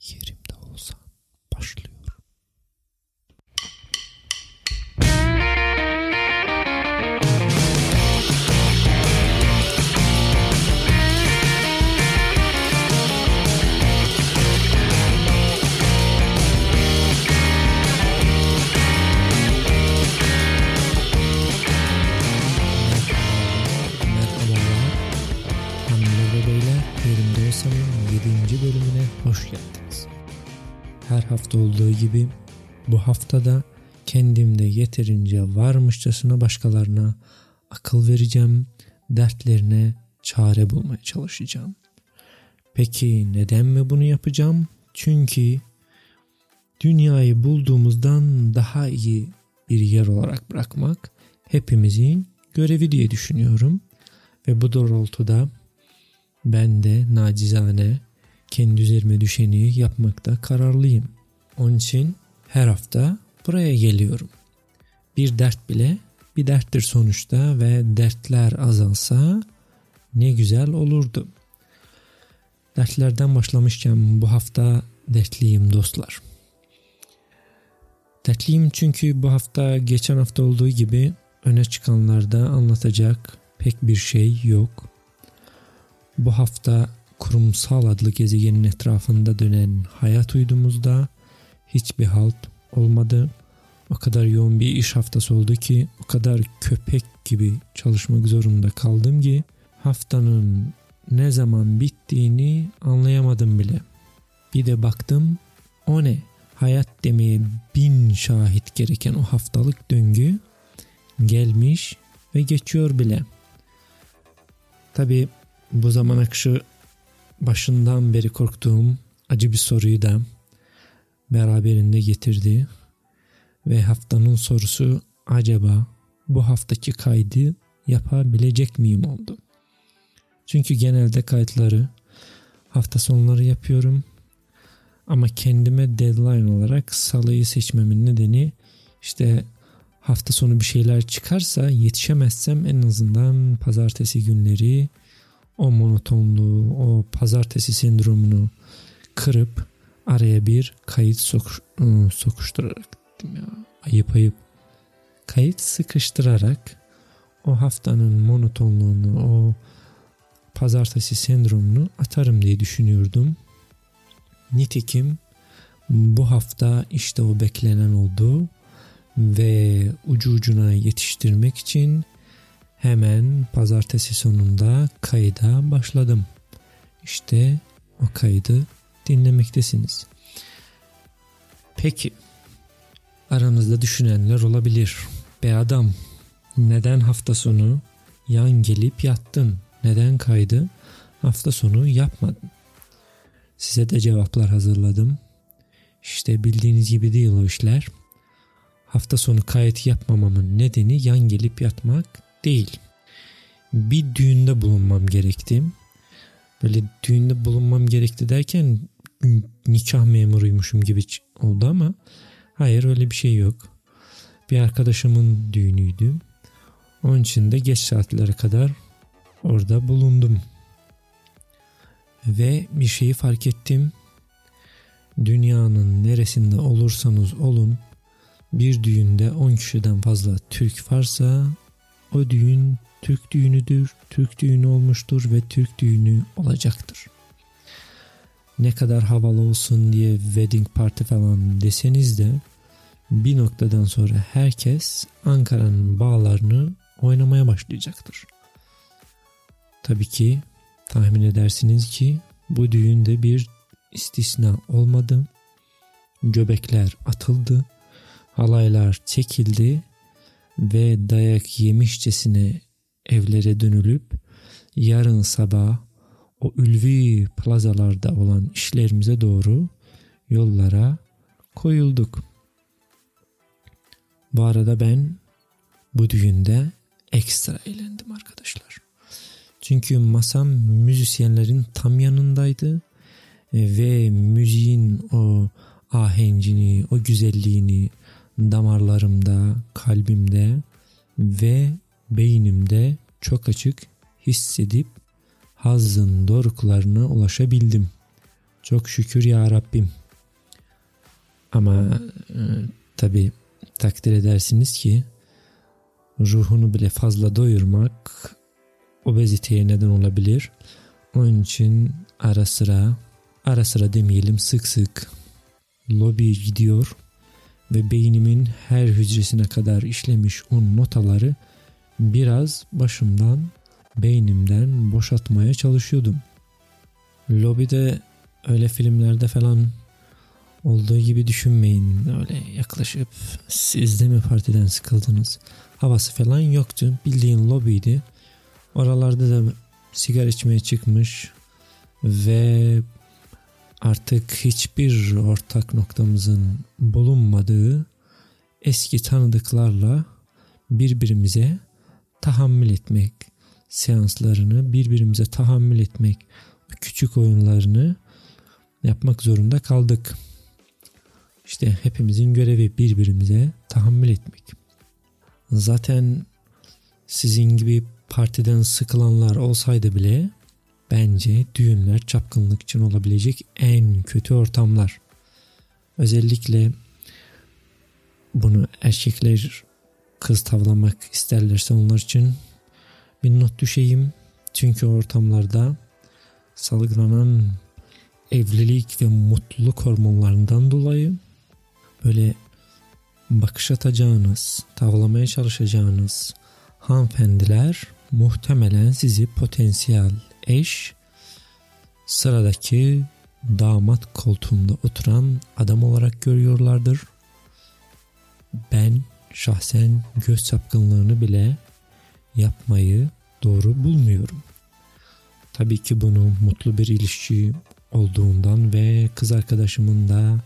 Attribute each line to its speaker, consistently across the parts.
Speaker 1: yerimde haftada kendimde yeterince varmışçasına başkalarına akıl vereceğim, dertlerine çare bulmaya çalışacağım. Peki neden mi bunu yapacağım? Çünkü dünyayı bulduğumuzdan daha iyi bir yer olarak bırakmak hepimizin görevi diye düşünüyorum. Ve bu doğrultuda ben de nacizane kendi üzerime düşeni yapmakta kararlıyım. Onun için her hafta buraya geliyorum. Bir dert bile bir derttir sonuçta ve dertler azalsa ne güzel olurdu. Dertlerden başlamışken bu hafta dertliyim dostlar. Dertliyim çünkü bu hafta geçen hafta olduğu gibi öne çıkanlarda anlatacak pek bir şey yok. Bu hafta kurumsal adlı gezegenin etrafında dönen hayat uydumuzda hiçbir halt olmadı. O kadar yoğun bir iş haftası oldu ki o kadar köpek gibi çalışmak zorunda kaldım ki haftanın ne zaman bittiğini anlayamadım bile. Bir de baktım o ne? Hayat demeye bin şahit gereken o haftalık döngü gelmiş ve geçiyor bile. Tabi bu zaman akışı başından beri korktuğum acı bir soruyu da beraberinde getirdi. Ve haftanın sorusu acaba bu haftaki kaydı yapabilecek miyim oldu. Çünkü genelde kayıtları hafta sonları yapıyorum. Ama kendime deadline olarak salıyı seçmemin nedeni işte hafta sonu bir şeyler çıkarsa yetişemezsem en azından pazartesi günleri o monotonluğu, o pazartesi sendromunu kırıp araya bir kayıt sokuş, ıı, sokuşturarak ya, ayıp ayıp kayıt sıkıştırarak o haftanın monotonluğunu, o pazartesi sendromunu atarım diye düşünüyordum. Nitekim bu hafta işte o beklenen oldu ve ucu ucuna yetiştirmek için hemen pazartesi sonunda kayda başladım. İşte o kaydı dinlemektesiniz. Peki aranızda düşünenler olabilir. Be adam neden hafta sonu yan gelip yattın? Neden kaydı hafta sonu yapmadın? Size de cevaplar hazırladım. İşte bildiğiniz gibi değil o işler. Hafta sonu kayıt yapmamamın nedeni yan gelip yatmak değil. Bir düğünde bulunmam gerekti. Böyle düğünde bulunmam gerekti derken nikah memuruymuşum gibi oldu ama hayır öyle bir şey yok. Bir arkadaşımın düğünüydü. Onun için de geç saatlere kadar orada bulundum. Ve bir şeyi fark ettim. Dünyanın neresinde olursanız olun bir düğünde 10 kişiden fazla Türk varsa o düğün Türk düğünüdür, Türk düğünü olmuştur ve Türk düğünü olacaktır. Ne kadar havalı olsun diye wedding party falan deseniz de bir noktadan sonra herkes Ankara'nın bağlarını oynamaya başlayacaktır. Tabii ki tahmin edersiniz ki bu düğünde bir istisna olmadı. Göbekler atıldı, halaylar çekildi ve dayak yemişçesine evlere dönülüp yarın sabah o ülvi plazalarda olan işlerimize doğru yollara koyulduk. Bu arada ben bu düğünde ekstra eğlendim arkadaşlar. Çünkü masam müzisyenlerin tam yanındaydı ve müziğin o ahencini, o güzelliğini damarlarımda, kalbimde ve beynimde çok açık hissedip hazın doruklarına ulaşabildim. Çok şükür ya Rabbim. Ama e, tabi takdir edersiniz ki ruhunu bile fazla doyurmak obeziteye neden olabilir. Onun için ara sıra ara sıra demeyelim sık sık lobi gidiyor ve beynimin her hücresine kadar işlemiş o notaları biraz başımdan beynimden boşaltmaya çalışıyordum. Lobide öyle filmlerde falan olduğu gibi düşünmeyin. Öyle yaklaşıp siz de mi partiden sıkıldınız? Havası falan yoktu. Bildiğin lobiydi. Oralarda da sigara içmeye çıkmış ve artık hiçbir ortak noktamızın bulunmadığı eski tanıdıklarla birbirimize tahammül etmek, seanslarını birbirimize tahammül etmek, küçük oyunlarını yapmak zorunda kaldık. İşte hepimizin görevi birbirimize tahammül etmek. Zaten sizin gibi partiden sıkılanlar olsaydı bile bence düğünler çapkınlık için olabilecek en kötü ortamlar. Özellikle bunu erkekler kız tavlamak isterlerse onlar için bir not düşeyim. Çünkü ortamlarda salgılanan evlilik ve mutluluk hormonlarından dolayı böyle bakış atacağınız, tavlamaya çalışacağınız hanımefendiler muhtemelen sizi potansiyel eş sıradaki damat koltuğunda oturan adam olarak görüyorlardır. Ben şahsen göz çapkınlığını bile yapmayı doğru bulmuyorum. Tabii ki bunu mutlu bir ilişki olduğundan ve kız arkadaşımın da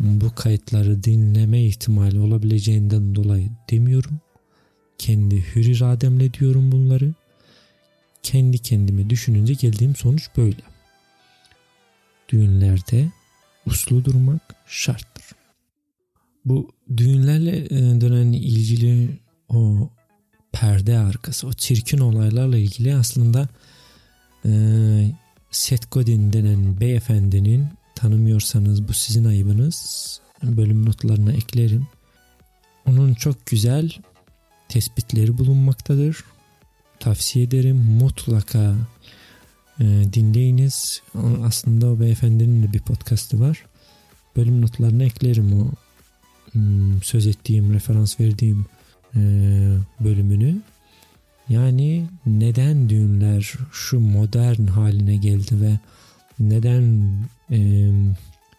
Speaker 1: bu kayıtları dinleme ihtimali olabileceğinden dolayı demiyorum. Kendi hür irademle diyorum bunları. Kendi kendime düşününce geldiğim sonuç böyle. Düğünlerde uslu durmak şarttır. Bu düğünlerle e, dönen ilgili o perde arkası, o çirkin olaylarla ilgili aslında e, Seth Godin denen beyefendinin tanımıyorsanız bu sizin ayıbınız. Bölüm notlarına eklerim. Onun çok güzel tespitleri bulunmaktadır. Tavsiye ederim mutlaka e, dinleyiniz. Aslında o beyefendinin de bir podcastı var. Bölüm notlarına eklerim o hmm, söz ettiğim, referans verdiğim bölümünü. Yani neden düğünler şu modern haline geldi ve neden e,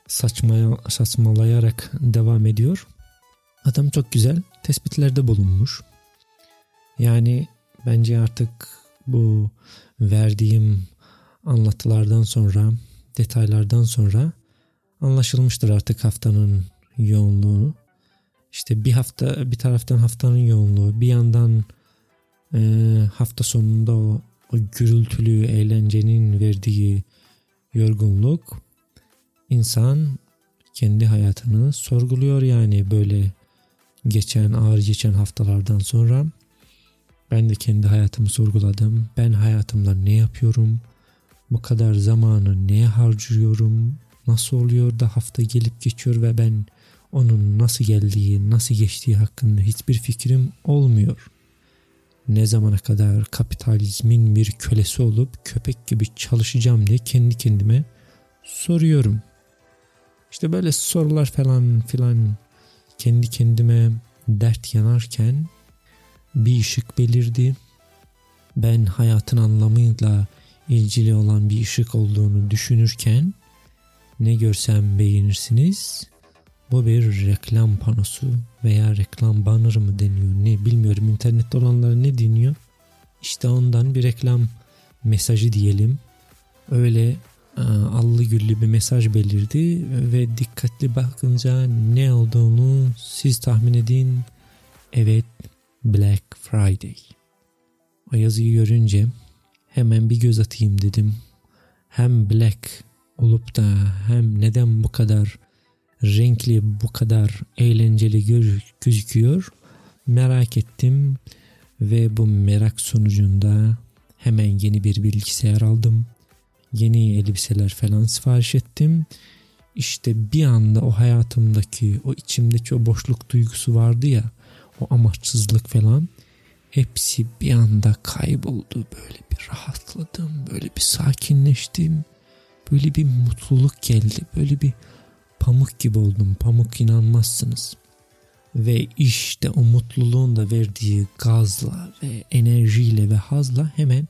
Speaker 1: saçmaya, saçmalayarak devam ediyor? Adam çok güzel tespitlerde bulunmuş. Yani bence artık bu verdiğim anlatılardan sonra, detaylardan sonra anlaşılmıştır artık haftanın yoğunluğu. İşte bir hafta bir taraftan haftanın yoğunluğu, bir yandan e, hafta sonunda o, o gürültülü eğlencenin verdiği yorgunluk insan kendi hayatını sorguluyor yani böyle geçen ağır geçen haftalardan sonra ben de kendi hayatımı sorguladım. Ben hayatımda ne yapıyorum? Bu kadar zamanı neye harcıyorum? Nasıl oluyor da hafta gelip geçiyor ve ben onun nasıl geldiği, nasıl geçtiği hakkında hiçbir fikrim olmuyor. Ne zamana kadar kapitalizmin bir kölesi olup köpek gibi çalışacağım diye kendi kendime soruyorum. İşte böyle sorular falan filan kendi kendime dert yanarken bir ışık belirdi. Ben hayatın anlamıyla ilgili olan bir ışık olduğunu düşünürken ne görsem beğenirsiniz. Bu bir reklam panosu veya reklam banner mı deniyor ne bilmiyorum internette olanlara ne deniyor. İşte ondan bir reklam mesajı diyelim. Öyle e, allı güllü bir mesaj belirdi ve dikkatli bakınca ne olduğunu siz tahmin edin. Evet Black Friday. O yazıyı görünce hemen bir göz atayım dedim. Hem Black olup da hem neden bu kadar renkli, bu kadar eğlenceli gözüküyor merak ettim ve bu merak sonucunda hemen yeni bir bilgisayar aldım. Yeni elbiseler falan sipariş ettim. İşte bir anda o hayatımdaki o içimdeki o boşluk duygusu vardı ya o amaçsızlık falan hepsi bir anda kayboldu. Böyle bir rahatladım, böyle bir sakinleştim. Böyle bir mutluluk geldi. Böyle bir pamuk gibi oldum. Pamuk inanmazsınız. Ve işte o mutluluğun da verdiği gazla ve enerjiyle ve hazla hemen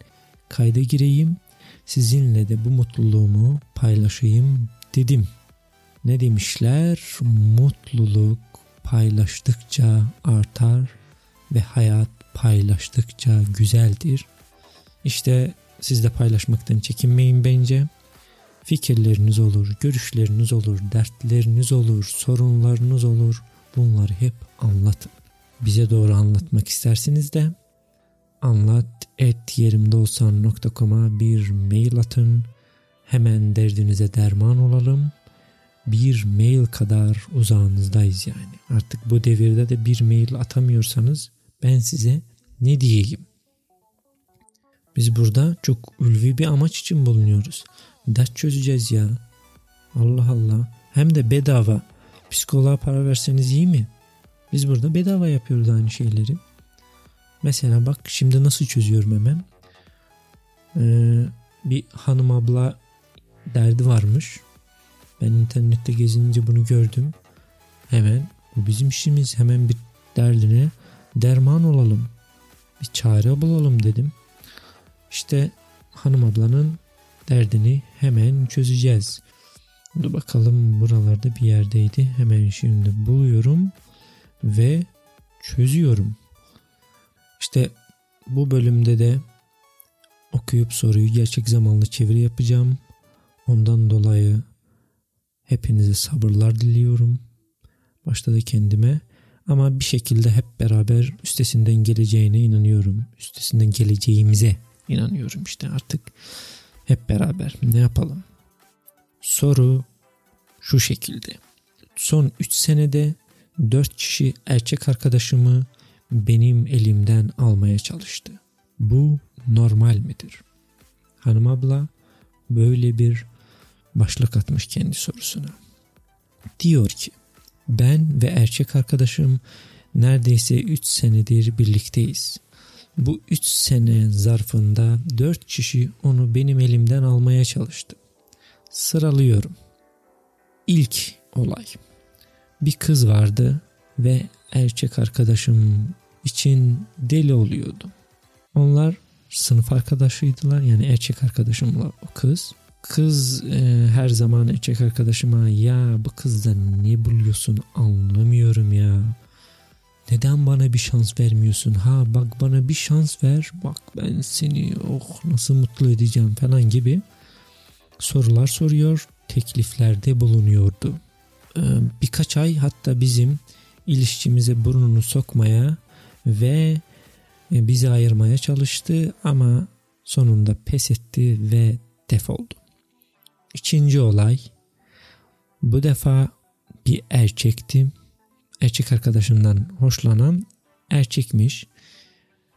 Speaker 1: kayda gireyim. Sizinle de bu mutluluğumu paylaşayım dedim. Ne demişler? Mutluluk paylaştıkça artar ve hayat paylaştıkça güzeldir. İşte siz de paylaşmaktan çekinmeyin bence. Fikirleriniz olur, görüşleriniz olur, dertleriniz olur, sorunlarınız olur. Bunları hep anlatın. Bize doğru anlatmak isterseniz de anlat et yerimdeolsan.com'a bir mail atın. Hemen derdinize derman olalım. Bir mail kadar uzağınızdayız yani. Artık bu devirde de bir mail atamıyorsanız ben size ne diyeyim? Biz burada çok ulvi bir amaç için bulunuyoruz. Dert çözeceğiz ya. Allah Allah. Hem de bedava. Psikoloğa para verseniz iyi mi? Biz burada bedava yapıyoruz aynı şeyleri. Mesela bak şimdi nasıl çözüyorum hemen. Ee, bir hanım abla derdi varmış. Ben internette gezince bunu gördüm. Hemen bu bizim işimiz. Hemen bir derdine derman olalım. Bir çare bulalım dedim. İşte hanım ablanın derdini hemen çözeceğiz. Dur bakalım buralarda bir yerdeydi. Hemen şimdi buluyorum ve çözüyorum. İşte bu bölümde de okuyup soruyu gerçek zamanlı çeviri yapacağım. Ondan dolayı hepinize sabırlar diliyorum. Başta da kendime ama bir şekilde hep beraber üstesinden geleceğine inanıyorum. Üstesinden geleceğimize inanıyorum işte artık hep beraber ne yapalım? Soru şu şekilde. Son 3 senede 4 kişi erkek arkadaşımı benim elimden almaya çalıştı. Bu normal midir? Hanım abla böyle bir başlık atmış kendi sorusuna. Diyor ki ben ve erkek arkadaşım neredeyse 3 senedir birlikteyiz. Bu 3 sene zarfında 4 kişi onu benim elimden almaya çalıştı. Sıralıyorum. İlk olay. Bir kız vardı ve erkek arkadaşım için deli oluyordu. Onlar sınıf arkadaşıydılar yani erkek arkadaşımla o kız. Kız e, her zaman erkek arkadaşıma ya bu kızdan ne buluyorsun anlamıyorum ya. Neden bana bir şans vermiyorsun? Ha bak bana bir şans ver. Bak ben seni oh nasıl mutlu edeceğim falan gibi sorular soruyor. Tekliflerde bulunuyordu. Ee, birkaç ay hatta bizim ilişkimize burnunu sokmaya ve e, bizi ayırmaya çalıştı ama sonunda pes etti ve defoldu. İkinci olay bu defa bir erkekti. Erkek arkadaşımdan hoşlanan erkekmiş.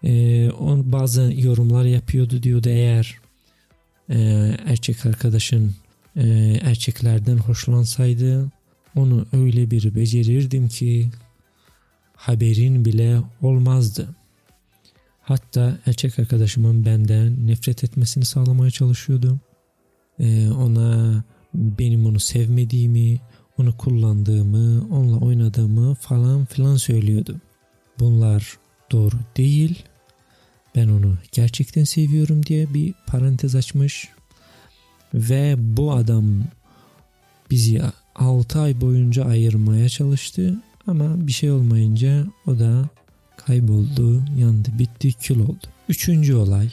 Speaker 1: Ee, on bazı yorumlar yapıyordu diyordu eğer e, erkek arkadaşın e, erkeklerden hoşlansaydı onu öyle bir becerirdim ki haberin bile olmazdı. Hatta erkek arkadaşımın benden nefret etmesini sağlamaya çalışıyordu. Ee, ona benim onu sevmediğimi, onu kullandığımı, onunla oynadığımı falan filan söylüyordu. Bunlar doğru değil. Ben onu gerçekten seviyorum diye bir parantez açmış. Ve bu adam bizi 6 ay boyunca ayırmaya çalıştı. Ama bir şey olmayınca o da kayboldu, yandı, bitti, kül oldu. Üçüncü olay.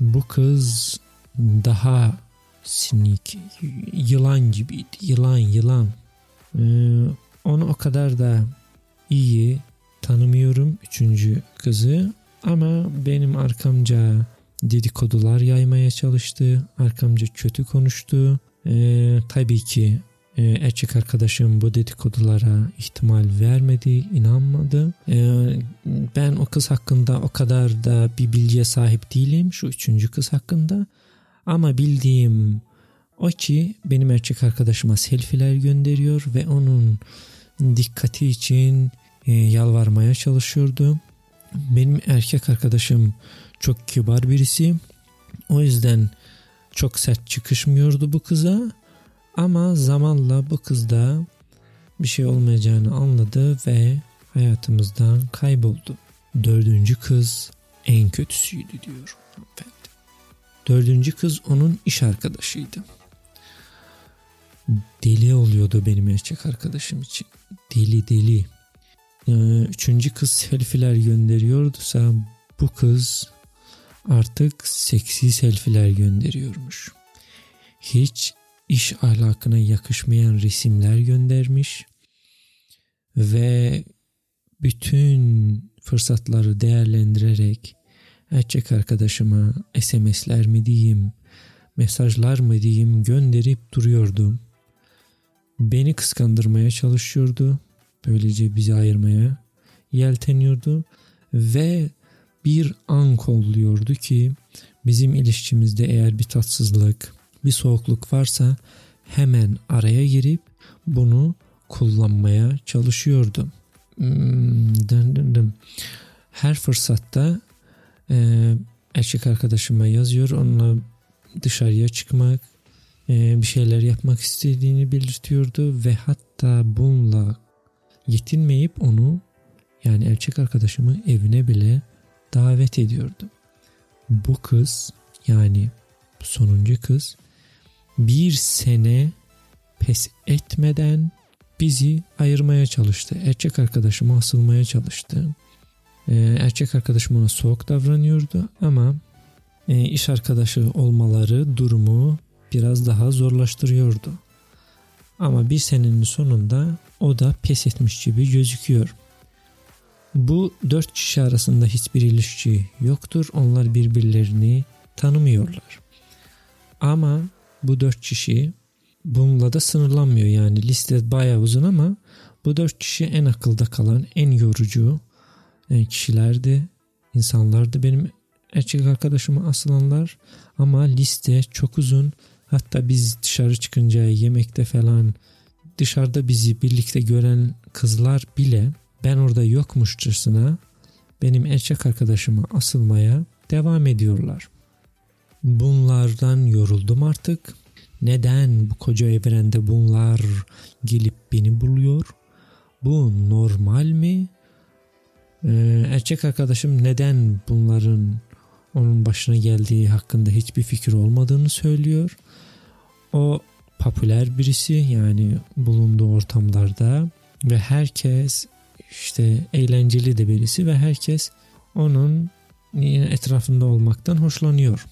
Speaker 1: Bu kız daha sinik, yılan gibiydi. Yılan, yılan. Ee, onu o kadar da iyi tanımıyorum üçüncü kızı ama benim arkamca dedikodular yaymaya çalıştı. Arkamca kötü konuştu. Ee, tabii ki e, erkek arkadaşım bu dedikodulara ihtimal vermedi, inanmadı. Ee, ben o kız hakkında o kadar da bir bilgiye sahip değilim şu üçüncü kız hakkında. Ama bildiğim o ki benim erkek arkadaşıma selfiler gönderiyor ve onun dikkati için e, yalvarmaya çalışıyordu. Benim erkek arkadaşım çok kibar birisi. O yüzden çok sert çıkışmıyordu bu kıza. Ama zamanla bu kız da bir şey olmayacağını anladı ve hayatımızdan kayboldu. Dördüncü kız en kötüsüydü diyor hanımefendi. Dördüncü kız onun iş arkadaşıydı. Deli oluyordu benim erkek arkadaşım için. Deli deli. Ee, üçüncü kız selfiler gönderiyordusa bu kız artık seksi selfiler gönderiyormuş. Hiç iş ahlakına yakışmayan resimler göndermiş ve bütün fırsatları değerlendirerek erkek arkadaşıma SMS'ler mi diyeyim, mesajlar mı diyeyim gönderip duruyordu. Beni kıskandırmaya çalışıyordu. Böylece bizi ayırmaya yelteniyordu ve bir an kolluyordu ki bizim ilişkimizde eğer bir tatsızlık, bir soğukluk varsa hemen araya girip bunu kullanmaya çalışıyordu. Hmm. Her fırsatta e, erkek arkadaşıma yazıyor. Onunla dışarıya çıkmak, e, bir şeyler yapmak istediğini belirtiyordu ve hatta bununla yetinmeyip onu yani erkek arkadaşımı evine bile davet ediyordu. Bu kız yani sonuncu kız bir sene pes etmeden bizi ayırmaya çalıştı. Erkek arkadaşıma asılmaya çalıştı. Ee, erkek arkadaşım ona soğuk davranıyordu ama e, iş arkadaşı olmaları durumu biraz daha zorlaştırıyordu. Ama bir senenin sonunda o da pes etmiş gibi gözüküyor. Bu dört kişi arasında hiçbir ilişki yoktur. Onlar birbirlerini tanımıyorlar. Ama bu dört kişi bununla da sınırlanmıyor. Yani liste bayağı uzun ama bu dört kişi en akılda kalan, en yorucu kişilerdi, insanlardı. Benim erkek arkadaşıma asılanlar ama liste çok uzun. Hatta biz dışarı çıkınca yemekte falan dışarıda bizi birlikte gören kızlar bile ben orada yokmuşçasına benim erkek arkadaşıma asılmaya devam ediyorlar. Bunlardan yoruldum artık. Neden bu koca evrende bunlar gelip beni buluyor? Bu normal mi? Ee, erkek arkadaşım neden bunların onun başına geldiği hakkında hiçbir fikir olmadığını söylüyor. O popüler birisi yani bulunduğu ortamlarda ve herkes işte eğlenceli de birisi ve herkes onun etrafında olmaktan hoşlanıyor.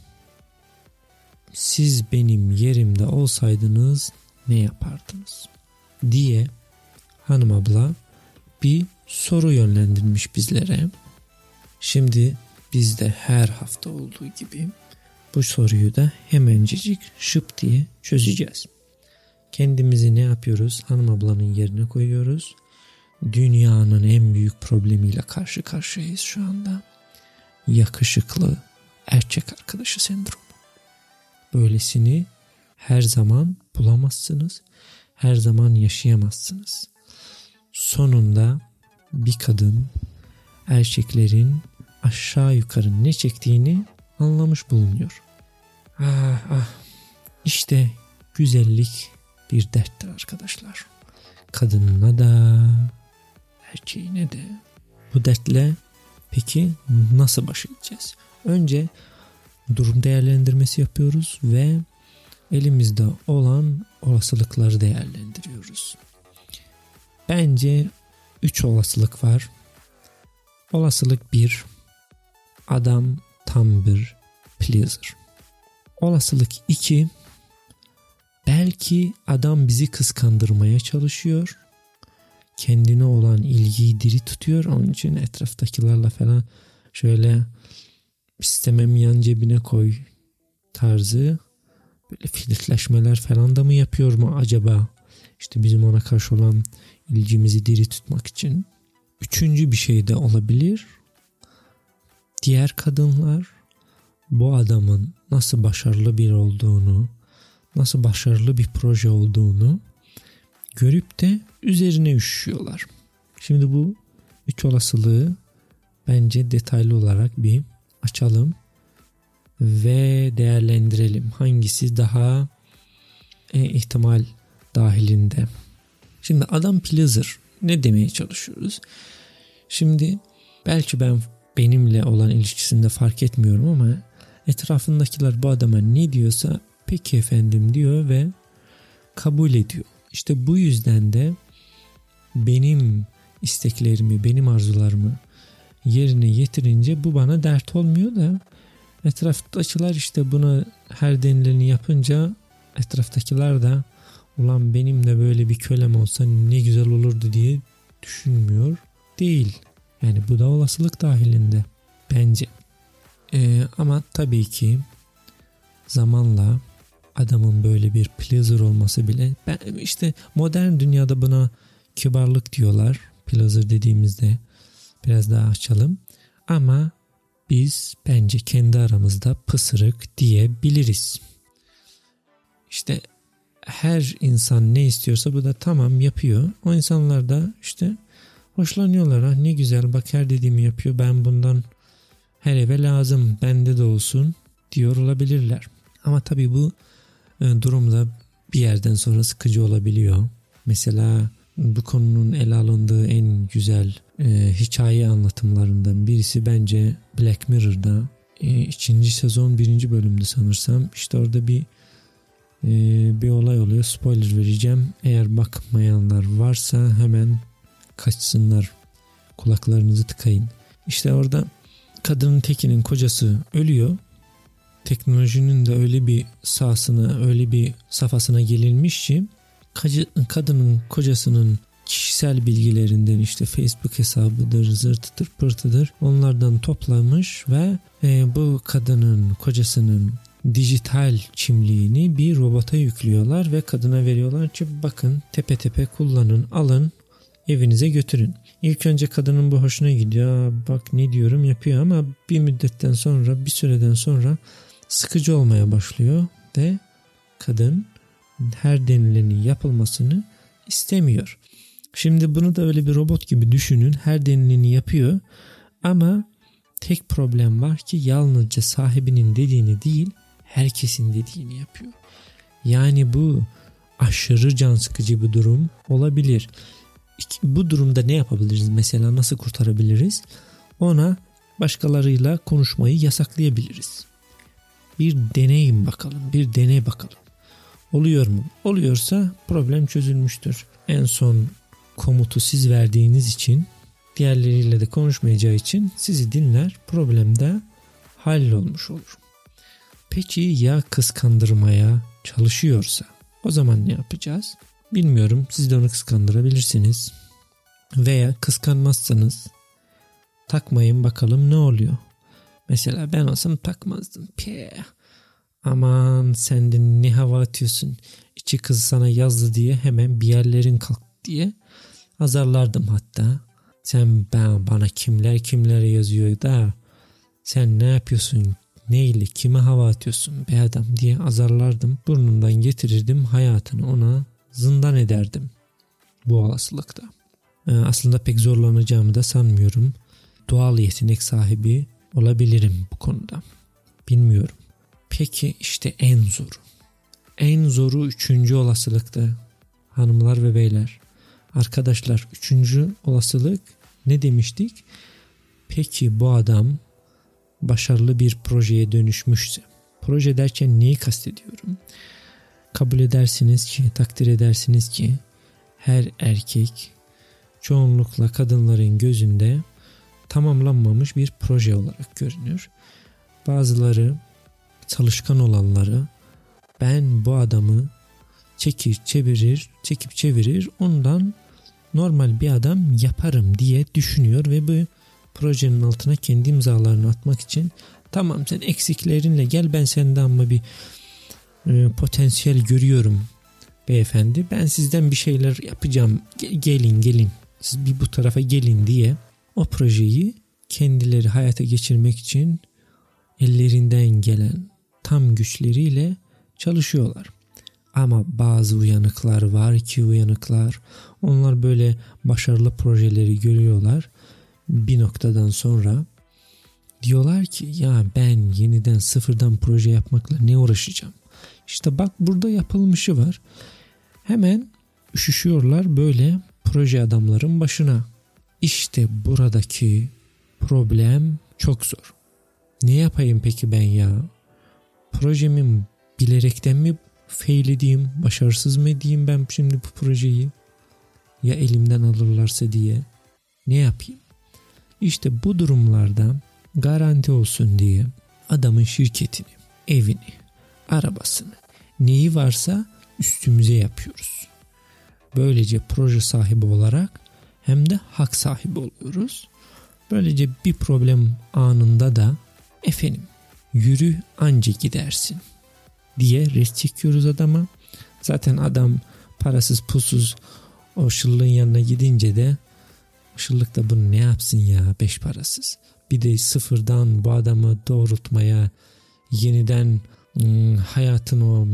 Speaker 1: Siz benim yerimde olsaydınız ne yapardınız? diye hanım abla bir soru yönlendirmiş bizlere. Şimdi biz de her hafta olduğu gibi bu soruyu da hemencecik şıp diye çözeceğiz. Kendimizi ne yapıyoruz? Hanım ablanın yerine koyuyoruz. Dünyanın en büyük problemiyle karşı karşıyayız şu anda. Yakışıklı erkek arkadaşı sendromu. Böylesini her zaman bulamazsınız. Her zaman yaşayamazsınız. Sonunda bir kadın erkeklerin aşağı yukarı ne çektiğini anlamış bulunuyor. Ah ah işte güzellik bir derttir arkadaşlar. Kadınına da erkeğine de. Bu dertle peki nasıl baş edeceğiz? Önce durum değerlendirmesi yapıyoruz ve elimizde olan olasılıkları değerlendiriyoruz. Bence 3 olasılık var. Olasılık 1 adam tam bir pleaser. Olasılık 2 belki adam bizi kıskandırmaya çalışıyor. Kendine olan ilgiyi diri tutuyor. Onun için etraftakilerle falan şöyle istemem yan cebine koy tarzı böyle flirtleşmeler falan da mı yapıyor mu acaba? İşte bizim ona karşı olan ilgimizi diri tutmak için. Üçüncü bir şey de olabilir. Diğer kadınlar bu adamın nasıl başarılı bir olduğunu, nasıl başarılı bir proje olduğunu görüp de üzerine üşüyorlar. Şimdi bu üç olasılığı bence detaylı olarak bir açalım ve değerlendirelim. Hangisi daha e, ihtimal dahilinde. Şimdi adam pleaser ne demeye çalışıyoruz? Şimdi belki ben benimle olan ilişkisinde fark etmiyorum ama etrafındakiler bu adama ne diyorsa peki efendim diyor ve kabul ediyor. İşte bu yüzden de benim isteklerimi, benim arzularımı yerine getirince bu bana dert olmuyor da etraftakiler işte buna her denileni yapınca etraftakiler de ulan benim de böyle bir kölem olsa ne güzel olurdu diye düşünmüyor değil. Yani bu da olasılık dahilinde bence. Ee, ama tabii ki zamanla adamın böyle bir pleaser olması bile ben işte modern dünyada buna kibarlık diyorlar. Pleaser dediğimizde biraz daha açalım. Ama biz bence kendi aramızda pısırık diyebiliriz. İşte her insan ne istiyorsa bu da tamam yapıyor. O insanlar da işte hoşlanıyorlar. Ha, ne güzel bak her dediğimi yapıyor. Ben bundan her eve lazım. Bende de olsun diyor olabilirler. Ama tabii bu e, durumda bir yerden sonra sıkıcı olabiliyor. Mesela bu konunun ele alındığı en güzel e, hikaye anlatımlarından birisi bence Black Mirror'da e, ikinci sezon birinci bölümde sanırsam işte orada bir e, bir olay oluyor. Spoiler vereceğim. Eğer bakmayanlar varsa hemen kaçsınlar. Kulaklarınızı tıkayın. İşte orada kadının tekinin kocası ölüyor. Teknolojinin de öyle bir sahasına öyle bir safhasına gelinmiş ki kadının kocasının kişisel bilgilerinden işte Facebook hesabıdır, zırtıdır, pırtıdır onlardan toplamış ve e, bu kadının kocasının dijital kimliğini bir robota yüklüyorlar ve kadına veriyorlar ki bakın tepe tepe kullanın alın evinize götürün. İlk önce kadının bu hoşuna gidiyor bak ne diyorum yapıyor ama bir müddetten sonra bir süreden sonra sıkıcı olmaya başlıyor ve kadın her denileni yapılmasını istemiyor. Şimdi bunu da öyle bir robot gibi düşünün. Her denileni yapıyor ama tek problem var ki yalnızca sahibinin dediğini değil herkesin dediğini yapıyor. Yani bu aşırı can sıkıcı bir durum olabilir. Bu durumda ne yapabiliriz? Mesela nasıl kurtarabiliriz? Ona başkalarıyla konuşmayı yasaklayabiliriz. Bir deneyim bakalım, bir deney bakalım. Oluyor mu? Oluyorsa problem çözülmüştür. En son komutu siz verdiğiniz için diğerleriyle de konuşmayacağı için sizi dinler problem de hallolmuş olur. Peki ya kıskandırmaya çalışıyorsa o zaman ne yapacağız? Bilmiyorum siz de onu kıskandırabilirsiniz. Veya kıskanmazsanız takmayın bakalım ne oluyor. Mesela ben olsam takmazdım. Peh Aman sen de ne hava atıyorsun. İçi kız sana yazdı diye hemen bir yerlerin kalk diye azarlardım hatta. Sen ben bana kimler kimlere yazıyor da sen ne yapıyorsun neyle kime hava atıyorsun be adam diye azarlardım. Burnundan getirirdim hayatını ona zindan ederdim bu olasılıkta. Ee, aslında pek zorlanacağımı da sanmıyorum. Doğal yetenek sahibi olabilirim bu konuda. Bilmiyorum. Peki işte en zoru. En zoru üçüncü olasılıkta hanımlar ve beyler. Arkadaşlar üçüncü olasılık ne demiştik? Peki bu adam başarılı bir projeye dönüşmüşse. Proje derken neyi kastediyorum? Kabul edersiniz ki, takdir edersiniz ki her erkek çoğunlukla kadınların gözünde tamamlanmamış bir proje olarak görünür. Bazıları çalışkan olanları ben bu adamı çekir çevirir çekip çevirir ondan normal bir adam yaparım diye düşünüyor ve bu projenin altına kendi imzalarını atmak için tamam sen eksiklerinle gel ben sende ama bir e, potansiyel görüyorum beyefendi ben sizden bir şeyler yapacağım gelin gelin siz bir bu tarafa gelin diye o projeyi kendileri hayata geçirmek için ellerinden gelen tam güçleriyle çalışıyorlar. Ama bazı uyanıklar var ki uyanıklar onlar böyle başarılı projeleri görüyorlar. Bir noktadan sonra diyorlar ki ya ben yeniden sıfırdan proje yapmakla ne uğraşacağım? İşte bak burada yapılmışı var. Hemen üşüşüyorlar böyle proje adamların başına. İşte buradaki problem çok zor. Ne yapayım peki ben ya? Projemin bilerekten mi fail edeyim, başarısız mı edeyim ben şimdi bu projeyi? Ya elimden alırlarsa diye. Ne yapayım? İşte bu durumlarda garanti olsun diye adamın şirketini, evini, arabasını, neyi varsa üstümüze yapıyoruz. Böylece proje sahibi olarak hem de hak sahibi oluyoruz. Böylece bir problem anında da efendim yürü anca gidersin diye res çekiyoruz adama. Zaten adam parasız pusuz o şıllığın yanına gidince de şıllık da bunu ne yapsın ya beş parasız. Bir de sıfırdan bu adamı doğrultmaya yeniden ım, hayatın o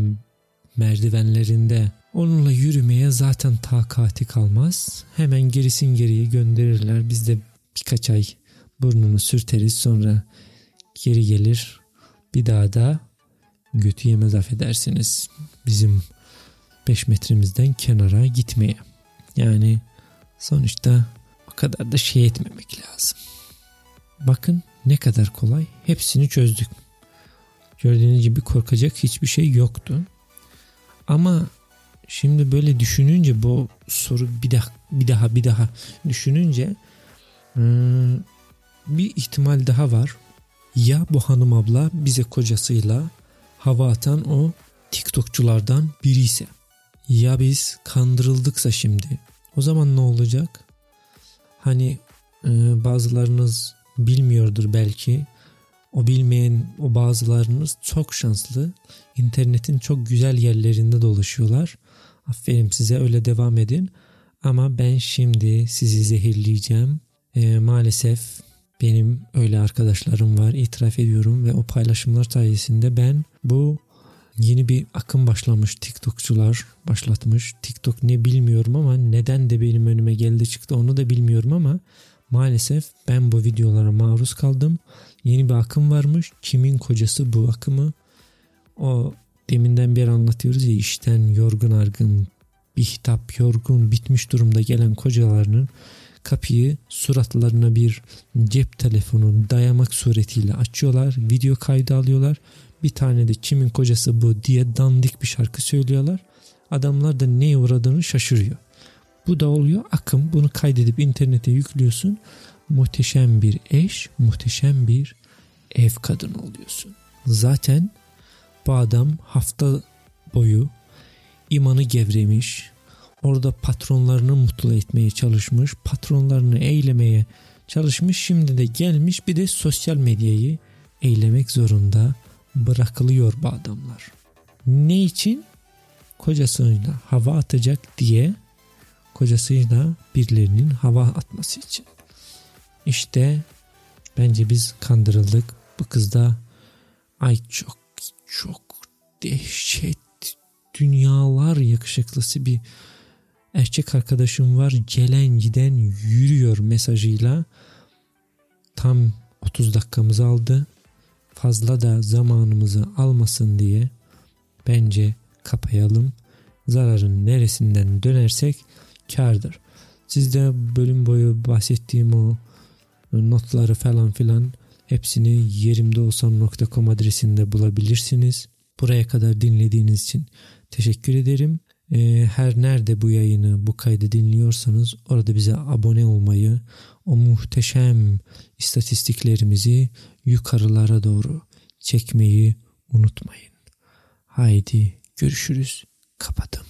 Speaker 1: merdivenlerinde onunla yürümeye zaten takati kalmaz. Hemen gerisin geriye gönderirler. Biz de birkaç ay burnunu sürteriz sonra geri gelir. Bir daha da götü yemez affedersiniz. Bizim 5 metremizden kenara gitmeye. Yani sonuçta kadar da şey etmemek lazım. Bakın ne kadar kolay. Hepsini çözdük. Gördüğünüz gibi korkacak hiçbir şey yoktu. Ama şimdi böyle düşününce bu soru bir daha bir daha bir daha düşününce hmm, bir ihtimal daha var. Ya bu hanım abla bize kocasıyla hava atan o TikTokçulardan biri ise ya biz kandırıldıksa şimdi o zaman ne olacak? Hani e, bazılarınız bilmiyordur belki. O bilmeyen o bazılarınız çok şanslı. İnternetin çok güzel yerlerinde dolaşıyorlar. Aferin size öyle devam edin. Ama ben şimdi sizi zehirleyeceğim. E, maalesef benim öyle arkadaşlarım var itiraf ediyorum ve o paylaşımlar sayesinde ben bu yeni bir akım başlamış TikTokçular başlatmış. TikTok ne bilmiyorum ama neden de benim önüme geldi çıktı onu da bilmiyorum ama maalesef ben bu videolara maruz kaldım. Yeni bir akım varmış. Kimin kocası bu akımı? O deminden beri anlatıyoruz ya işten yorgun argın bir hitap yorgun bitmiş durumda gelen kocalarının kapıyı suratlarına bir cep telefonu dayamak suretiyle açıyorlar. Video kaydı alıyorlar. Bir tane de kimin kocası bu diye dandik bir şarkı söylüyorlar. Adamlar da neye uğradığını şaşırıyor. Bu da oluyor akım. Bunu kaydedip internete yüklüyorsun. Muhteşem bir eş, muhteşem bir ev kadını oluyorsun. Zaten bu adam hafta boyu imanı gevremiş, orada patronlarını mutlu etmeye çalışmış, patronlarını eylemeye çalışmış. Şimdi de gelmiş bir de sosyal medyayı eylemek zorunda bırakılıyor bu adamlar. Ne için? Kocasıyla hava atacak diye kocasıyla birilerinin hava atması için. İşte bence biz kandırıldık. Bu kız da ay çok çok dehşet dünyalar yakışıklısı bir erkek arkadaşım var gelen giden yürüyor mesajıyla tam 30 dakikamızı aldı fazla da zamanımızı almasın diye bence kapayalım. Zararın neresinden dönersek kardır sizde bölüm boyu bahsettiğim o notları falan filan hepsini yerimdeolsam.com adresinde bulabilirsiniz. Buraya kadar dinlediğiniz için teşekkür ederim. Ee, her nerede bu yayını, bu kaydı dinliyorsanız orada bize abone olmayı, o muhteşem istatistiklerimizi yukarılara doğru çekmeyi unutmayın. Haydi görüşürüz. Kapadım.